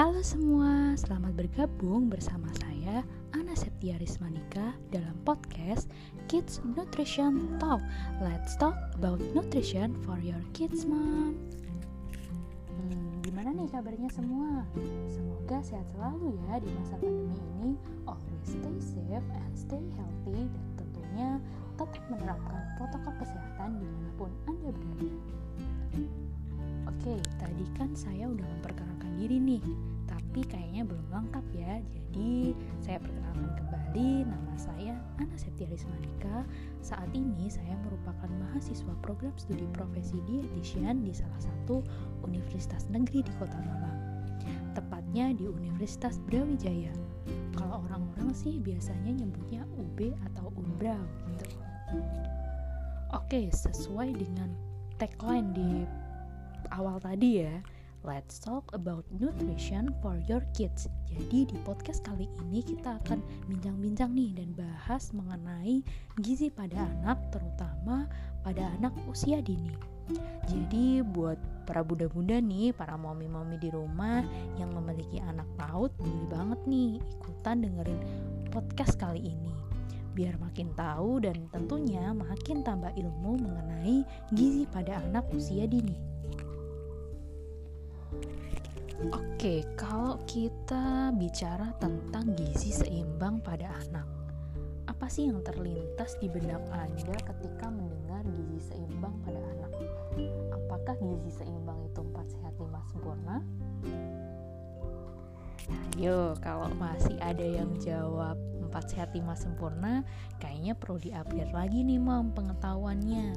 Halo semua, selamat bergabung bersama saya Ana Septia Rismanika dalam podcast Kids Nutrition Talk. Let's talk about nutrition for your kids, mom. Hmm, gimana nih kabarnya semua? Semoga sehat selalu ya di masa pandemi ini. Always stay safe and stay healthy dan tentunya tetap menerapkan protokol kesehatan di mana pun Anda berada. Oke, tadi kan saya udah memperkenalkan diri nih, tapi kayaknya belum lengkap ya. Jadi saya perkenalkan kembali, nama saya Ana Septia Rismanika. Saat ini saya merupakan mahasiswa program studi profesi dietitian di salah satu universitas negeri di Kota Malang. Tepatnya di Universitas Brawijaya. Kalau orang-orang sih biasanya nyebutnya UB atau Unbrau gitu. Oke, sesuai dengan tagline di awal tadi ya Let's talk about nutrition for your kids. Jadi di podcast kali ini kita akan bincang-bincang nih dan bahas mengenai gizi pada anak terutama pada anak usia dini. Jadi buat para bunda-bunda nih, para mami-mami di rumah yang memiliki anak PAUD, boleh banget nih ikutan dengerin podcast kali ini. Biar makin tahu dan tentunya makin tambah ilmu mengenai gizi pada anak usia dini. Oke, kalau kita bicara tentang gizi seimbang pada anak, apa sih yang terlintas di benak Anda ketika mendengar gizi seimbang pada anak? Apakah gizi seimbang itu 4 sehat 5 sempurna? Ayo, kalau masih ada yang jawab 4 sehat 5 sempurna, kayaknya perlu diupdate lagi nih mam pengetahuannya.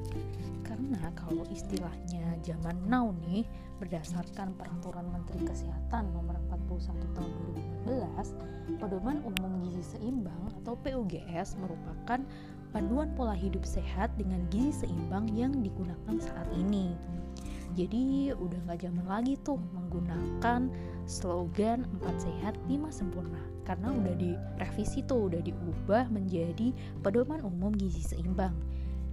Karena kalau istilahnya zaman now nih, berdasarkan peraturan Menteri Kesehatan nomor 41 tahun 2015, pedoman umum gizi seimbang atau PUGS merupakan panduan pola hidup sehat dengan gizi seimbang yang digunakan saat ini. Jadi udah nggak zaman lagi tuh menggunakan slogan 4 sehat 5 sempurna karena udah direvisi tuh udah diubah menjadi pedoman umum gizi seimbang.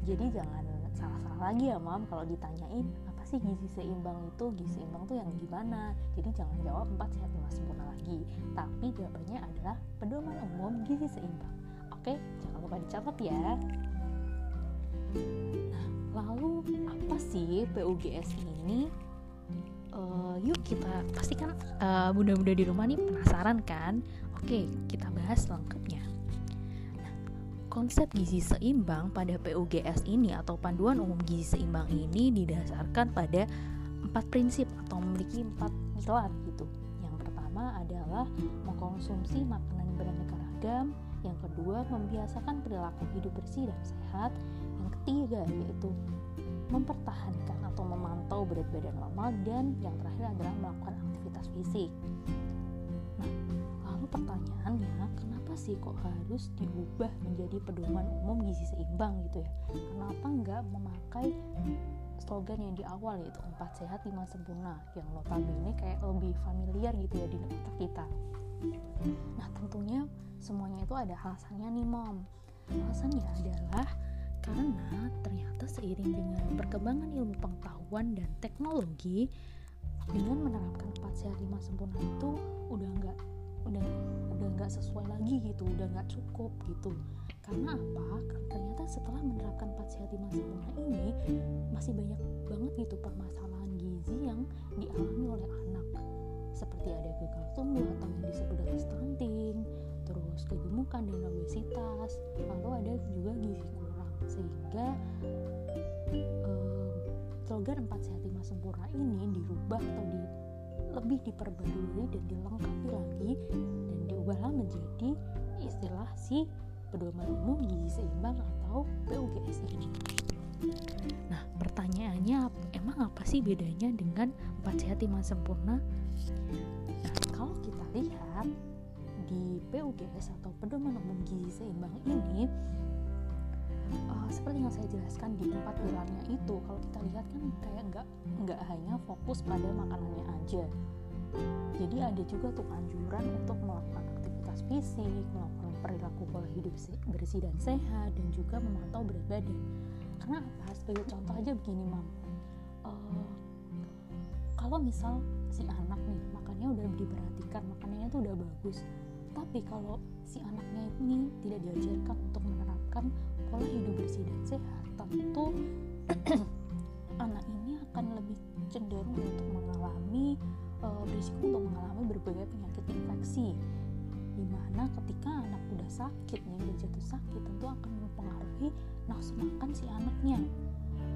Jadi jangan salah-salah lagi ya mam kalau ditanyain apa sih gizi seimbang itu? Gizi seimbang tuh yang gimana? Jadi jangan jawab 4 sehat 5 sempurna lagi. Tapi jawabannya adalah pedoman umum gizi seimbang. Oke jangan lupa dicatat ya. nah lalu apa sih PUGS ini? Uh, yuk kita pastikan uh, bunda-bunda di rumah nih penasaran kan? Oke kita bahas lengkapnya. Konsep gizi seimbang pada PUGS ini atau panduan umum gizi seimbang ini didasarkan pada empat prinsip atau memiliki empat pilar gitu. Yang pertama adalah mengkonsumsi makanan beraneka ragam, yang kedua membiasakan perilaku hidup bersih dan sehat, ketiga yaitu mempertahankan atau memantau berat badan normal dan yang terakhir adalah melakukan aktivitas fisik. Nah, lalu pertanyaannya, kenapa sih kok harus diubah menjadi pedoman umum gizi seimbang gitu ya? Kenapa nggak memakai slogan yang di awal yaitu empat sehat lima sempurna yang notabene kayak lebih familiar gitu ya di otak kita? Nah tentunya semuanya itu ada alasannya nih mom. Alasannya adalah karena ternyata seiring dengan perkembangan ilmu pengetahuan dan teknologi dengan menerapkan empat sehat lima sempurna itu udah nggak udah udah nggak sesuai lagi gitu udah nggak cukup gitu. Karena apa? Ternyata setelah menerapkan 4 sehat 5 sempurna ini masih banyak banget gitu permasalahan gizi yang dialami oleh anak. Seperti ada gagal tumbuh atau yang disebut dengan stunting terus kegemukan dan obesitas lalu ada juga gizi kurang sehingga eh, slogan 4 sehat 5 sempurna ini dirubah atau di lebih diperbarui dan dilengkapi lagi dan diubahlah menjadi istilah si pedoman umum gizi seimbang atau PUGS ini. Nah, pertanyaannya emang apa sih bedanya dengan 4 sehat 5 sempurna? Nah, kalau kita lihat di PUGS atau pedoman umum gizi seimbang ini uh, seperti yang saya jelaskan di empat pilarnya itu kalau kita lihat kan kayak nggak nggak hanya fokus pada makanannya aja. Jadi ada juga tuh anjuran untuk melakukan aktivitas fisik melakukan perilaku pola hidup bersih dan sehat dan juga memantau berat badan. Karena apa? Sebagai contoh aja begini mam. Uh, kalau misal si anak nih makannya udah diperhatikan makanannya tuh udah bagus tapi kalau si anaknya ini tidak diajarkan untuk menerapkan pola hidup bersih dan sehat tentu anak ini akan lebih cenderung untuk mengalami uh, berisiko untuk mengalami berbagai penyakit infeksi di mana ketika anak udah sakit nih jatuh sakit tentu akan mempengaruhi nafsu makan si anaknya.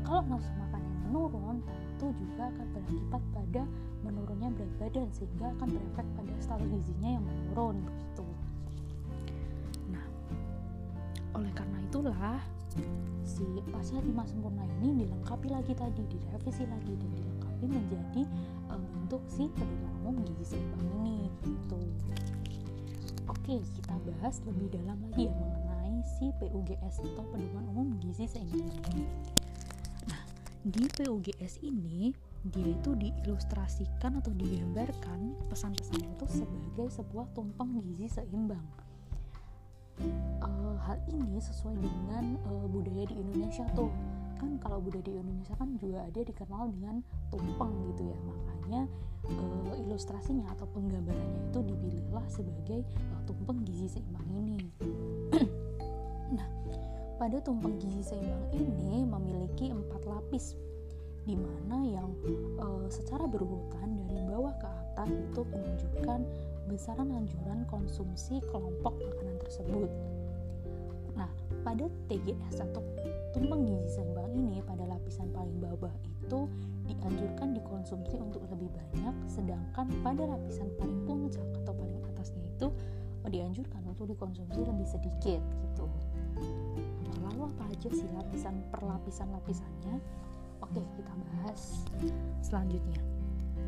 Kalau nafsu makannya menurun tentu juga akan berakibat pada menurunnya berat badan sehingga akan berefek pada status gizinya yang menurun begitu itulah si pasien lima sempurna ini dilengkapi lagi tadi direvisi lagi dan dilengkapi menjadi uh, bentuk si pedoman umum gizi seimbang ini gitu Oke, kita bahas lebih dalam lagi ya mengenai si PUGS atau Pedoman Umum Gizi Seimbang ini. Nah, di PUGS ini dia itu diilustrasikan atau digambarkan pesan-pesannya itu sebagai sebuah tumpeng gizi seimbang. Uh, hal ini sesuai dengan uh, budaya di Indonesia tuh. Kan kalau budaya di Indonesia kan juga ada dikenal dengan tumpeng gitu ya. Makanya uh, ilustrasinya atau penggambarannya itu dipilihlah sebagai uh, tumpeng gizi seimbang ini. Nah pada tumpeng gizi seimbang ini memiliki empat lapis di mana yang uh, secara berurutan dari bawah ke atas itu menunjukkan besaran anjuran konsumsi kelompok makanan tersebut. Pada TGS atau tumpeng gizi seimbang ini pada lapisan paling bawah itu dianjurkan dikonsumsi untuk lebih banyak sedangkan pada lapisan paling puncak atau paling atasnya itu oh, dianjurkan untuk dikonsumsi lebih sedikit gitu. Lalu apa aja sih lapisan per lapisan lapisannya oke kita bahas selanjutnya.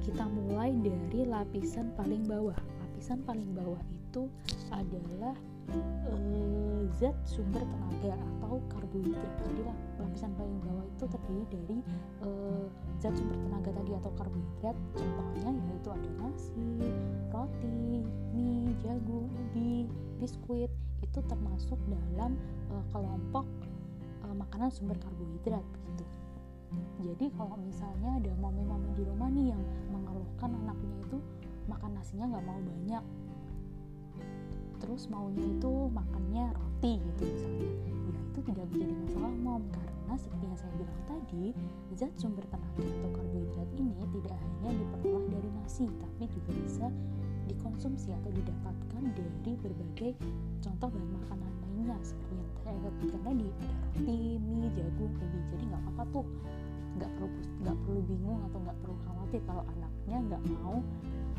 Kita mulai dari lapisan paling bawah. Lapisan paling bawah itu adalah uh, zat sumber tenaga atau karbohidrat. Jadi lapisan paling bawah itu terdiri dari uh, zat sumber tenaga tadi atau karbohidrat. Contohnya yaitu ada nasi, roti, mie, jagung, ubi, biskuit. Itu termasuk dalam uh, kelompok uh, makanan sumber karbohidrat begitu. Jadi kalau misalnya ada mami-mami di rumah nih yang mengeluhkan anaknya itu makan nasinya nggak mau banyak terus maunya itu makannya roti gitu misalnya. Ya itu tidak menjadi masalah mom. Karena seperti yang saya bilang tadi zat sumber tenaga atau karbohidrat ini tidak hanya diperoleh dari nasi tapi juga bisa dikonsumsi atau didapatkan dari berbagai contoh bahan makanan lainnya. Seperti yang saya sebutkan tadi ada roti, mie, jagung, ubi jadi nggak apa-apa tuh. Nggak perlu nggak perlu bingung atau nggak perlu khawatir kalau anaknya nggak mau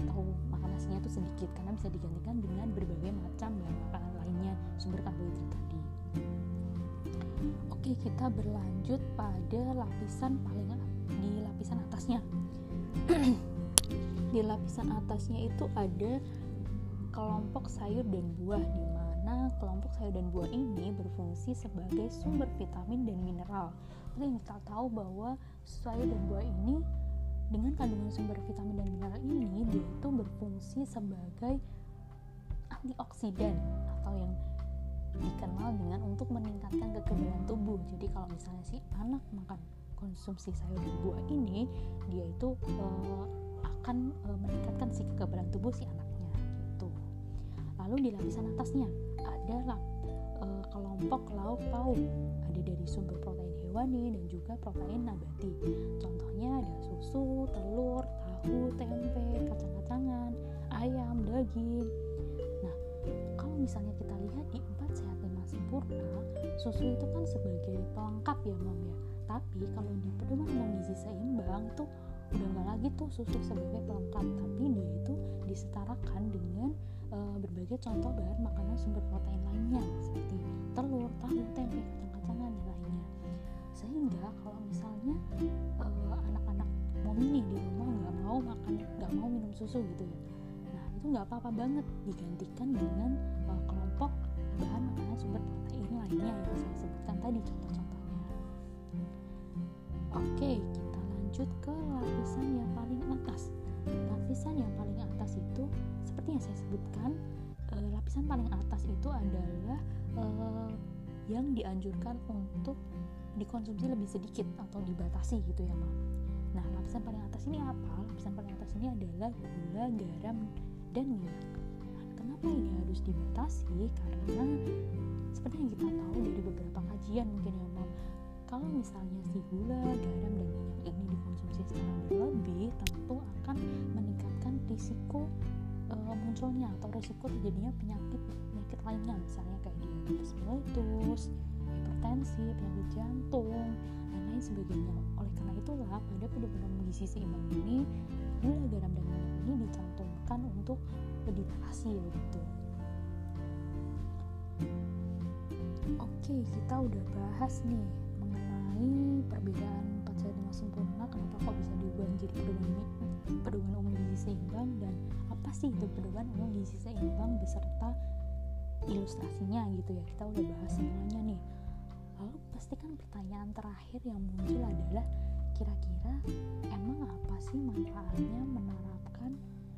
atau makan nasinya itu sedikit karena bisa digantikan dengan berbagai macam bahan makanan lainnya sumber karbohidrat tadi. Oke, kita berlanjut pada lapisan paling di lapisan atasnya. di lapisan atasnya itu ada kelompok sayur dan buah di mana kelompok sayur dan buah ini berfungsi sebagai sumber vitamin dan mineral. Yang kita tahu bahwa sayur dan buah ini dengan kandungan sumber vitamin dan mineral ini dia itu berfungsi sebagai antioksidan atau yang dikenal dengan untuk meningkatkan kekebalan tubuh. Jadi kalau misalnya si anak makan konsumsi sayur dan buah ini dia itu uh, akan uh, meningkatkan si kekebalan tubuh si anaknya gitu. Lalu di lapisan atasnya ada uh, kelompok lauk pauk. Ada dari sumber protein hewani dan juga protein nabati. Contohnya ada susu, telur, tahu, tempe, kacang-kacangan, ayam, daging. Nah, kalau misalnya kita lihat di empat sehat lima sempurna, susu itu kan sebagai pelengkap ya, Mom ya. Tapi kalau di pedoman umum gizi seimbang tuh udah nggak lagi tuh susu sebagai pelengkap, tapi dia itu disetarakan dengan uh, berbagai contoh bahan makanan sumber protein lainnya seperti telur, tahu, tempe, kacang-kacangan dan lainnya sehingga kalau misalnya uh, anak-anak mau nih di rumah nggak mau makan nggak mau minum susu gitu ya. Nah itu nggak apa-apa banget digantikan dengan uh, kelompok bahan makanan sumber protein lainnya yang saya sebutkan tadi contoh-contohnya. Oke kita lanjut ke lapisan yang paling atas. Lapisan yang paling atas itu seperti yang saya sebutkan uh, lapisan paling atas itu adalah uh, yang dianjurkan untuk dikonsumsi lebih sedikit atau dibatasi gitu ya mam nah lapisan paling atas ini apa? Lapisan paling atas ini adalah gula garam dan minyak. Kenapa ini harus dibatasi? Karena seperti yang kita tahu dari beberapa kajian mungkin ya mom kalau misalnya si gula garam dan minyak ini dikonsumsi secara berlebih tentu akan meningkatkan risiko uh, munculnya atau risiko terjadinya penyakit penyakit lainnya misalnya kayak diabetes mellitus hipertensi penyakit jantung dan lain sebagainya. Oleh karena itulah pada pedoman gizi seimbang ini gula garam dan minyak ini dicantumkan untuk dibatasi gitu. Oke kita udah bahas nih mengenai perbedaan 4 sehat 5 sempurna kenapa kok bisa diubah menjadi pedoman pedoman umum gizi seimbang dan apa sih itu pedoman umum gizi seimbang beserta ilustrasinya gitu ya. Kita udah bahas semuanya nih. Lalu pastikan pertanyaan terakhir yang muncul adalah kira-kira emang apa sih manfaatnya menerapkan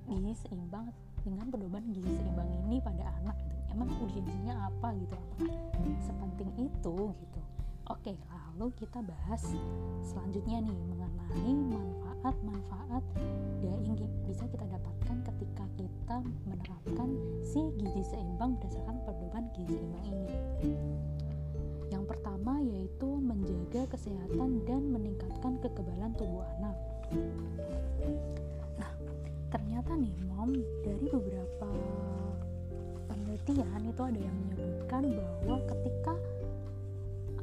gizi seimbang dengan pedoman gizi seimbang ini pada anak gitu? Emang urgensinya apa gitu? Apakah sepenting itu gitu? Oke lalu kita bahas selanjutnya nih mengenai manfaat-manfaat yang bisa kita dapatkan ketika kita menerapkan si gizi seimbang berdasarkan pedoman gizi seimbang ini yang pertama yaitu menjaga kesehatan dan meningkatkan kekebalan tubuh anak. Nah, ternyata nih mom dari beberapa penelitian itu ada yang menyebutkan bahwa ketika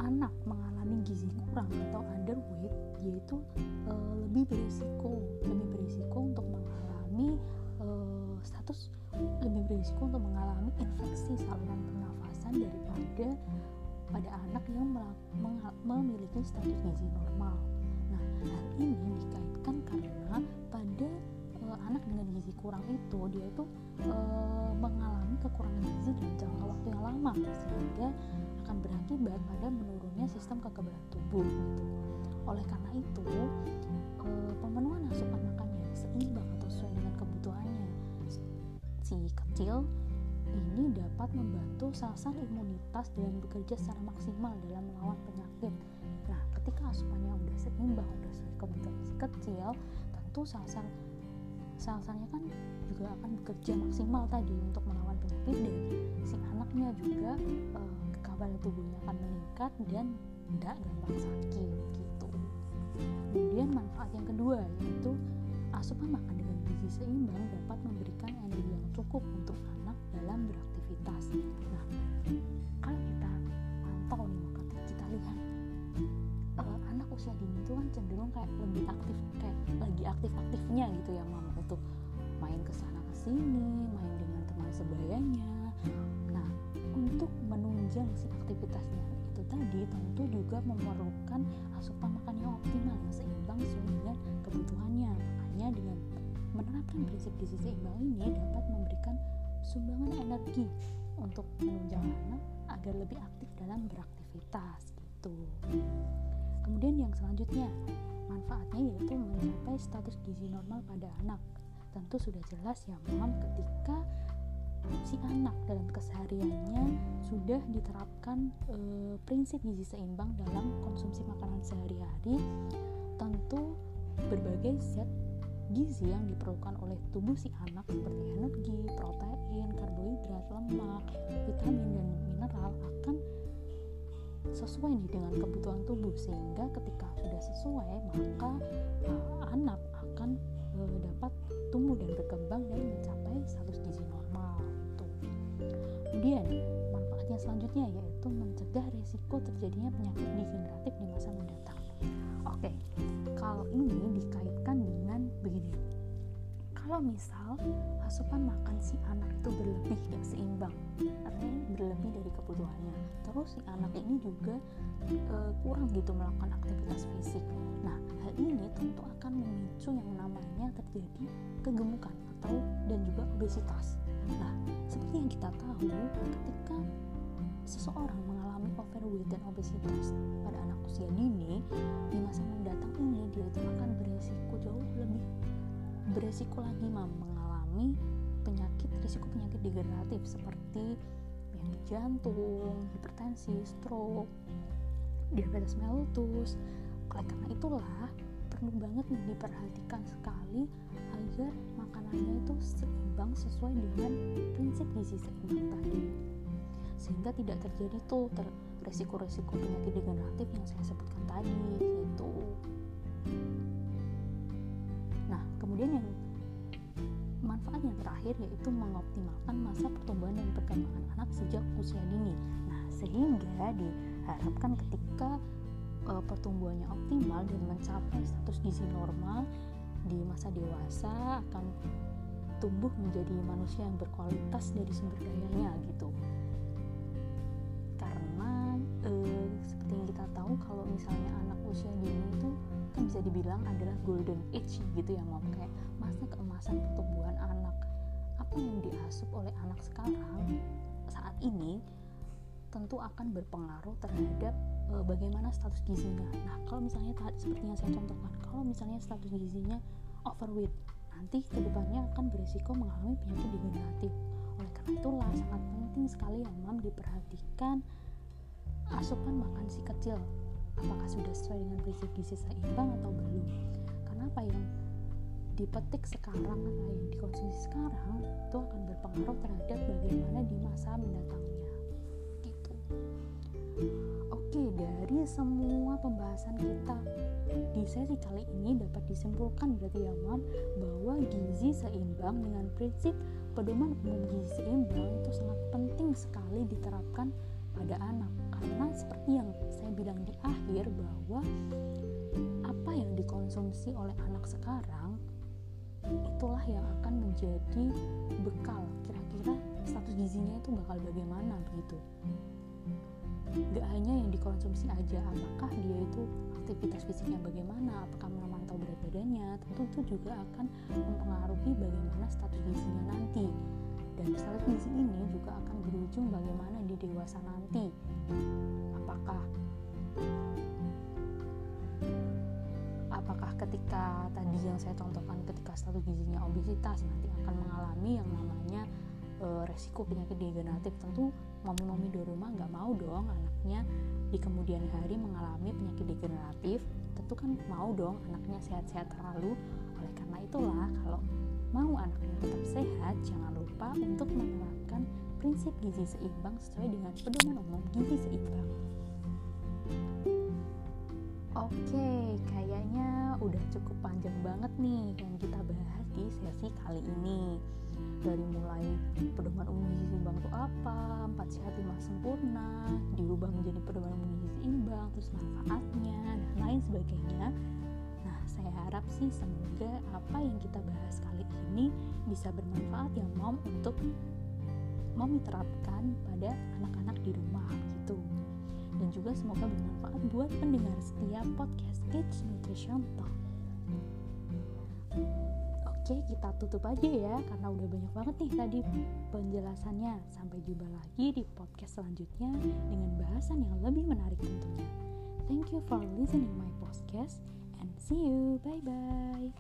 anak mengalami gizi kurang atau underweight yaitu e, lebih berisiko lebih berisiko untuk mengalami e, status lebih berisiko untuk mengalami infeksi saluran pernafasan daripada pada anak yang memiliki status gizi normal. Nah, hal ini dikaitkan karena pada uh, anak dengan gizi kurang itu dia itu uh, mengalami kekurangan gizi dalam jangka waktu yang lama sehingga akan berakibat pada menurunnya sistem kekebalan tubuh gitu. Oleh karena itu, uh, pemenuhan asupan makan yang seimbang atau sesuai dengan kebutuhannya si kecil ini dapat membantu sel-sel imunitas dan bekerja secara maksimal dalam melawan penyakit. Nah, ketika asupannya udah seimbang, udah sesuai kebutuhan si kecil, tentu sel-sel sel-selnya kan juga akan bekerja maksimal tadi untuk melawan penyakit dan si anaknya juga eh, kekebalan tubuhnya akan meningkat dan tidak gampang sakit gitu. Kemudian manfaat yang kedua yaitu asupan makan dengan gizi seimbang dapat memberikan energi yang cukup untuk anak dalam beraktivitas. Nah, kalau kita pantau nih maka kita lihat uh, anak usia dini itu kan cenderung kayak lebih aktif kayak lagi aktif-aktifnya gitu ya mama untuk main ke sana ke sini, main dengan teman sebayanya. Si aktivitasnya itu tadi tentu juga memerlukan asupan makan yang optimal yang seimbang sesuai dengan kebutuhannya. Makanya dengan menerapkan prinsip gizi seimbang ini dapat memberikan sumbangan energi untuk menunjang anak agar lebih aktif dalam beraktivitas gitu. Kemudian yang selanjutnya, manfaatnya yaitu mencapai status gizi normal pada anak. Tentu sudah jelas ya, Mam, ketika si anak dalam kesehariannya sudah diterapkan e, prinsip gizi seimbang dalam konsumsi makanan sehari-hari, tentu berbagai zat gizi yang diperlukan oleh tubuh si anak seperti energi, protein, karbohidrat, lemak, vitamin dan mineral akan sesuai nih dengan kebutuhan tubuh. Sehingga ketika sudah sesuai maka uh, anak akan uh, dapat tumbuh dan berkembang dan mencapai Kemudian manfaatnya selanjutnya yaitu mencegah risiko terjadinya penyakit degeneratif di masa mendatang. Oke, kalau ini dikaitkan dengan begini. Kalau misal asupan makan si anak itu berlebih dan seimbang, artinya berlebih dari kebutuhannya. Terus si anak ini juga e, kurang gitu melakukan aktivitas fisik. Nah, hal ini tentu akan memicu yang namanya terjadi kegemukan atau dan juga obesitas. Nah, seperti yang kita tahu, ketika seseorang mengalami overweight dan obesitas pada anak usia dini di masa mendatang ini dia itu akan beresiko jauh lebih beresiko lagi mengalami penyakit risiko penyakit degeneratif seperti penyakit jantung, hipertensi, stroke, diabetes mellitus. Oleh karena itulah perlu banget nih diperhatikan sekali agar makanannya itu seimbang sesuai dengan prinsip gizi seimbang tadi. Sehingga tidak terjadi tuh ter resiko-resiko penyakit degeneratif yang saya sebutkan tadi gitu nah kemudian yang manfaat yang terakhir yaitu mengoptimalkan masa pertumbuhan dan perkembangan anak sejak usia dini. Nah sehingga diharapkan ketika uh, pertumbuhannya optimal dan mencapai status gizi normal di masa dewasa akan tumbuh menjadi manusia yang berkualitas dari sumber dayanya gitu. Karena uh, seperti yang kita tahu kalau misalnya anak usia dini itu kan bisa dibilang adalah golden age gitu ya mau kayak masa keemasan pertumbuhan anak. Apa yang diasup oleh anak sekarang saat ini tentu akan berpengaruh terhadap uh, bagaimana status gizinya. Nah, kalau misalnya seperti yang saya contohkan, kalau misalnya status gizinya overweight, nanti ke depannya akan berisiko mengalami penyakit degeneratif. Oleh karena itulah sangat penting sekali yang mam diperhatikan asupan makan si kecil apakah sudah sesuai dengan prinsip gizi seimbang atau belum karena apa yang dipetik sekarang atau yang dikonsumsi sekarang itu akan berpengaruh terhadap bagaimana di masa mendatangnya Oke, dari semua pembahasan kita di sesi kali ini dapat disimpulkan berarti ya Mam bahwa gizi seimbang dengan prinsip pedoman umum. Gizi seimbang itu sangat penting sekali diterapkan pada anak. Karena seperti yang saya bilang di akhir bahwa apa yang dikonsumsi oleh anak sekarang itulah yang akan menjadi bekal. Kira-kira status gizinya itu bakal bagaimana begitu gak hanya yang dikonsumsi aja apakah dia itu aktivitas fisiknya bagaimana apakah memantau berat badannya tentu itu juga akan mempengaruhi bagaimana status gizinya nanti. Dan status gizi ini juga akan berujung bagaimana di dewasa nanti. Apakah apakah ketika tadi yang saya contohkan ketika status gizinya obesitas nanti akan mengalami yang namanya e, resiko penyakit degeneratif tentu mami-mami di rumah nggak mau dong anaknya di kemudian hari mengalami penyakit degeneratif. Tentu kan mau dong anaknya sehat-sehat terlalu. Oleh karena itulah kalau mau anaknya tetap sehat jangan lupa untuk menerapkan prinsip gizi seimbang sesuai dengan pedoman umum gizi seimbang. Oke, kayaknya udah cukup panjang banget nih yang kita bahas di sesi kali ini dari mulai pedoman umum gizi seimbang itu apa empat sehat lima sempurna diubah menjadi pedoman umum gizi seimbang terus manfaatnya dan lain sebagainya. Nah saya harap sih semoga apa yang kita bahas kali ini bisa bermanfaat ya mom untuk mau diterapkan pada anak-anak di rumah gitu. Dan juga semoga bermanfaat buat pendengar setiap podcast Kids Nutrition Talk Oke, kita tutup aja ya karena udah banyak banget nih tadi penjelasannya. Sampai jumpa lagi di podcast selanjutnya dengan bahasan yang lebih menarik tentunya. Thank you for listening my podcast and see you. Bye bye.